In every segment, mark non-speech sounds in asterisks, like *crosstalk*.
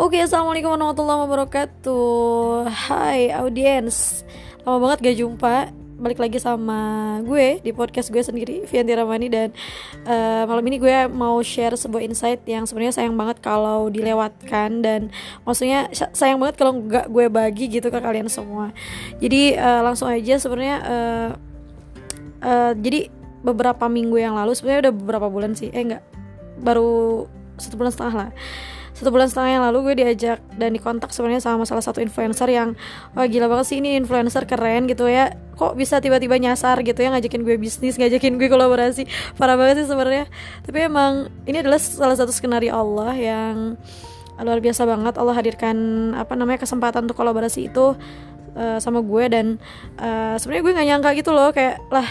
Oke, assalamualaikum warahmatullahi wabarakatuh. Hai audiens, lama banget gak jumpa. Balik lagi sama gue di podcast gue sendiri, Vianti Ramani dan uh, malam ini gue mau share sebuah insight yang sebenarnya sayang banget kalau dilewatkan dan maksudnya sayang banget kalau nggak gue bagi gitu ke kalian semua. Jadi uh, langsung aja sebenarnya uh, uh, jadi beberapa minggu yang lalu sebenarnya udah beberapa bulan sih, eh enggak baru satu bulan setengah lah satu bulan setengah yang lalu gue diajak dan dikontak sebenarnya sama salah satu influencer yang wah gila banget sih ini influencer keren gitu ya. Kok bisa tiba-tiba nyasar gitu ya ngajakin gue bisnis ngajakin gue kolaborasi. Parah banget sih sebenarnya. Tapi emang ini adalah salah satu skenario Allah yang luar biasa banget. Allah hadirkan apa namanya kesempatan untuk kolaborasi itu uh, sama gue dan uh, sebenarnya gue nggak nyangka gitu loh kayak lah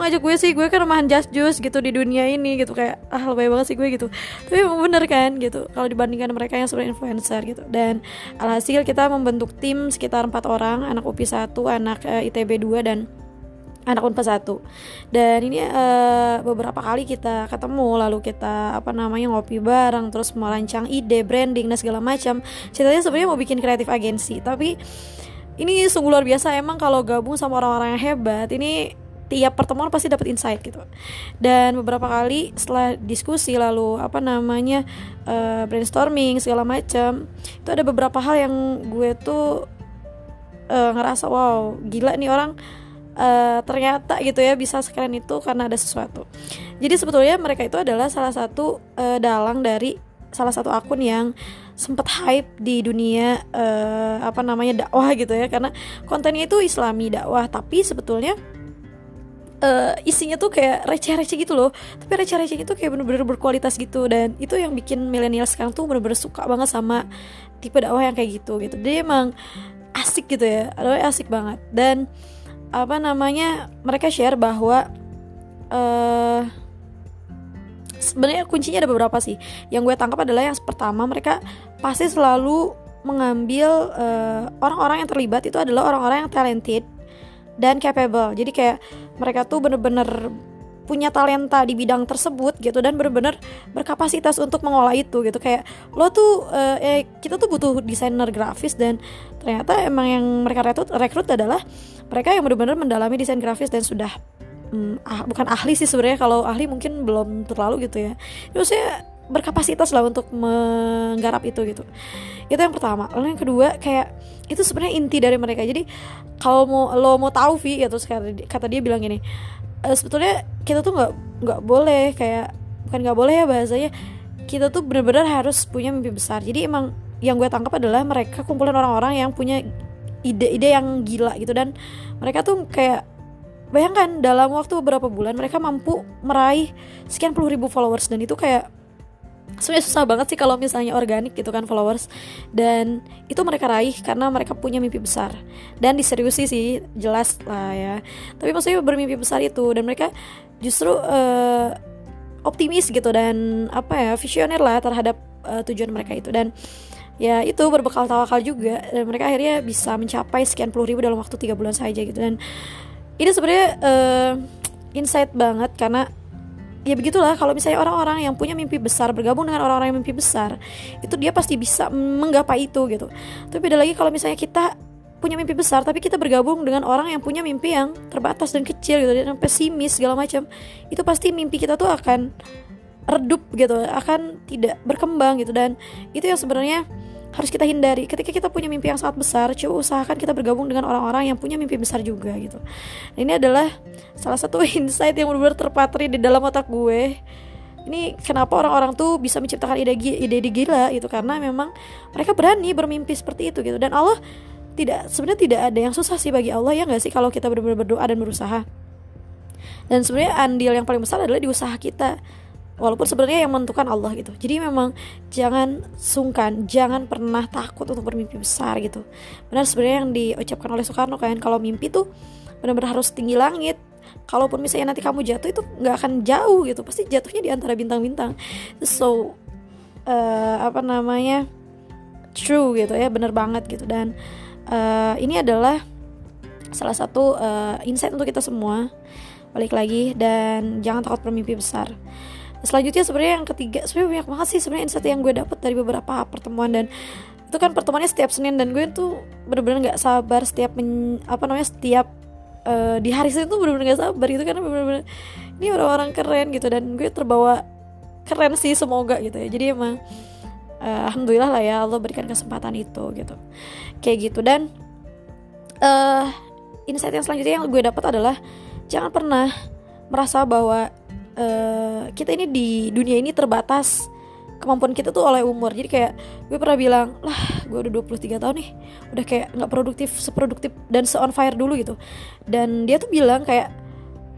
ngajak gue sih gue kan remahan just juice gitu di dunia ini gitu kayak ah lebay banget sih gue gitu. Tapi bener kan gitu kalau dibandingkan mereka yang sebenarnya influencer gitu. Dan alhasil kita membentuk tim sekitar empat orang anak UPI satu anak uh, ITB 2 dan anak unpad satu. Dan ini uh, beberapa kali kita ketemu lalu kita apa namanya ngopi bareng terus merancang ide branding dan segala macam. Ceritanya sebenarnya mau bikin kreatif agensi tapi ini sungguh luar biasa. Emang kalau gabung sama orang-orang yang hebat ini tiap pertemuan pasti dapat insight gitu. Dan beberapa kali setelah diskusi lalu apa namanya uh, brainstorming segala macam itu ada beberapa hal yang gue tuh uh, ngerasa wow gila nih orang uh, ternyata gitu ya bisa sekeren itu karena ada sesuatu. Jadi sebetulnya mereka itu adalah salah satu uh, dalang dari salah satu akun yang sempat hype di dunia uh, apa namanya dakwah gitu ya. Karena kontennya itu islami dakwah tapi sebetulnya uh, isinya tuh kayak receh-receh gitu loh. Tapi receh-receh itu kayak bener-bener berkualitas gitu. Dan itu yang bikin milenial sekarang tuh bener-bener suka banget sama tipe dakwah yang kayak gitu gitu. Dia emang asik gitu ya. Aduh asik banget. Dan apa namanya mereka share bahwa uh, sebenarnya kuncinya ada beberapa sih. Yang gue tangkap adalah yang pertama mereka pasti selalu mengambil orang-orang uh, orang -orang yang terlibat itu adalah orang-orang yang talented dan capable. Jadi kayak mereka tuh bener-bener punya talenta di bidang tersebut gitu dan bener-bener berkapasitas untuk mengolah itu gitu. Kayak lo tuh uh, eh kita tuh butuh desainer grafis dan ternyata emang yang mereka rekrut rekrut adalah mereka yang bener-bener mendalami desain grafis dan sudah hmm, ah, bukan ahli sih sebenarnya. Kalau ahli mungkin belum terlalu gitu ya. Maksudnya berkapasitas lah untuk menggarap itu gitu. Itu yang pertama. Lalu yang kedua kayak itu sebenarnya inti dari mereka. Jadi kalau mau lo mau tahu Vi ya terus kata, kata dia bilang gini e, sebetulnya kita tuh nggak nggak boleh kayak bukan nggak boleh ya bahasanya kita tuh benar-benar harus punya mimpi besar. Jadi emang yang gue tangkap adalah mereka kumpulan orang-orang yang punya ide-ide yang gila gitu. Dan mereka tuh kayak bayangkan dalam waktu beberapa bulan mereka mampu meraih sekian puluh ribu followers dan itu kayak sebenarnya susah banget sih kalau misalnya organik gitu kan followers. Dan itu mereka raih karena mereka punya mimpi besar. Dan diseriusi sih jelas lah ya. Tapi maksudnya bermimpi besar itu dan mereka justru uh, optimis gitu dan apa ya visioner lah terhadap uh, tujuan mereka itu. Dan ya itu berbekal tawakal juga dan mereka akhirnya bisa mencapai sekian puluh ribu dalam waktu tiga bulan saja gitu. Dan ini sebenarnya uh, insight banget karena ya begitulah kalau misalnya orang-orang yang punya mimpi besar bergabung dengan orang-orang yang mimpi besar itu dia pasti bisa menggapai itu gitu. Tapi beda lagi kalau misalnya kita punya mimpi besar tapi kita bergabung dengan orang yang punya mimpi yang terbatas dan kecil gitu dan pesimis segala macam itu pasti mimpi kita tuh akan redup gitu akan tidak berkembang gitu. Dan itu yang sebenarnya harus kita hindari. Ketika kita punya mimpi yang sangat besar coba usahakan kita bergabung dengan orang-orang yang punya mimpi besar juga gitu. Ini adalah salah satu *laughs* insight yang benar-benar terpatri di dalam otak gue. Ini kenapa orang-orang tuh bisa menciptakan ide ide gila itu karena memang mereka berani bermimpi seperti itu gitu. Dan Allah tidak sebenarnya tidak ada yang susah sih bagi Allah ya nggak sih kalau kita benar-benar berdoa dan berusaha. Dan sebenarnya andil yang paling besar adalah di usaha kita walaupun sebenarnya yang menentukan Allah gitu. Jadi memang jangan sungkan jangan pernah takut untuk bermimpi besar gitu. Benar sebenarnya yang diucapkan oleh Soekarno kan kalau mimpi tuh benar-benar harus tinggi langit kalaupun misalnya nanti kamu jatuh itu nggak akan jauh gitu. Pasti jatuhnya di antara bintang-bintang. So uh, apa namanya? True gitu ya bener banget gitu. Dan uh, ini adalah salah satu uh, insight untuk kita semua. Balik lagi dan jangan takut bermimpi besar. Selanjutnya sebenarnya yang ketiga sebenarnya banyak banget sih sebenarnya insight yang gue dapet dari beberapa pertemuan. Dan itu kan pertemuannya setiap Senin dan gue tuh bener-bener nggak sabar setiap men, apa namanya setiap uh, di hari Senin tuh bener-bener gak sabar gitu kan bener-bener ini orang-orang keren gitu dan gue terbawa keren sih semoga gitu ya. Jadi emang uh, alhamdulillah lah ya Allah berikan kesempatan itu gitu. Kayak gitu dan uh, insight yang selanjutnya yang gue dapat adalah jangan pernah merasa bahwa uh, kita ini di dunia ini terbatas kemampuan kita tuh oleh umur. Jadi kayak gue pernah bilang lah gue udah 23 tahun nih udah kayak nggak produktif seproduktif dan se on fire dulu gitu. Dan dia tuh bilang kayak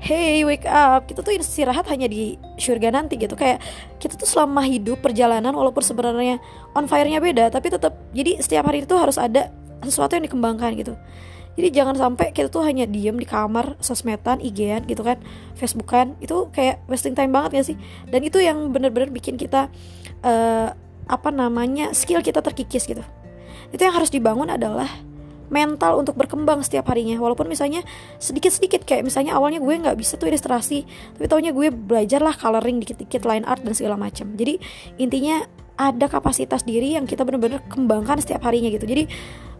hey wake up. Kita tuh istirahat hanya di surga nanti gitu. Kayak kita tuh selama hidup perjalanan walaupun sebenarnya on fire-nya beda tapi tetap jadi setiap hari itu harus ada sesuatu yang dikembangkan gitu. Jadi jangan sampai kita tuh hanya diem di kamar sosmedan IG-an gitu kan Facebookan itu kayak wasting time banget gak sih? Dan itu yang bener-bener bikin kita uh, apa namanya skill kita terkikis gitu itu yang harus dibangun adalah mental untuk berkembang setiap harinya. Walaupun misalnya sedikit-sedikit kayak misalnya awalnya gue nggak bisa tuh ilustrasi tapi taunya gue belajar lah coloring dikit-dikit line art dan segala macam. Jadi intinya ada kapasitas diri yang kita bener-bener kembangkan setiap harinya gitu. Jadi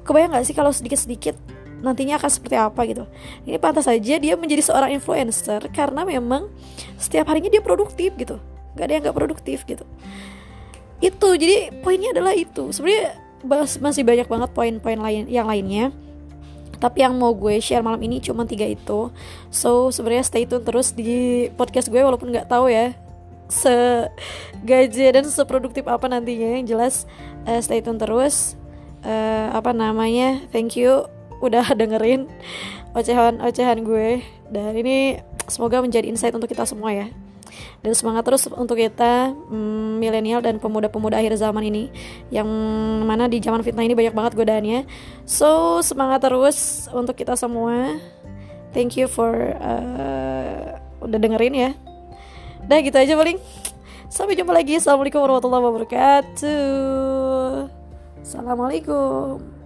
kebayang nggak sih kalau sedikit-sedikit nantinya akan seperti apa gitu? Ini pantas saja dia menjadi seorang influencer karena memang setiap harinya dia produktif gitu. Nggak ada yang nggak produktif gitu. Itu jadi poinnya adalah itu. Sebenarnya masih banyak banget poin-poin lain yang lainnya. Tapi yang mau gue share malam ini cuma tiga itu. So sebenarnya stay tune terus di podcast gue walaupun nggak tahu ya se gaji dan seproduktif apa nantinya yang jelas uh, stay tune terus. Uh, apa namanya thank you udah *laughs* dengerin ocehan-ocehan gue. Dan ini semoga menjadi insight untuk kita semua ya dan semangat terus untuk kita mm, milenial dan pemuda-pemuda akhir zaman ini. Yang mana di zaman fitnah ini banyak banget godaannya. So semangat terus untuk kita semua. Thank you for uh, udah dengerin ya. Udah gitu aja paling. Sampai jumpa lagi. Assalamualaikum warahmatullahi wabarakatuh. Assalamualaikum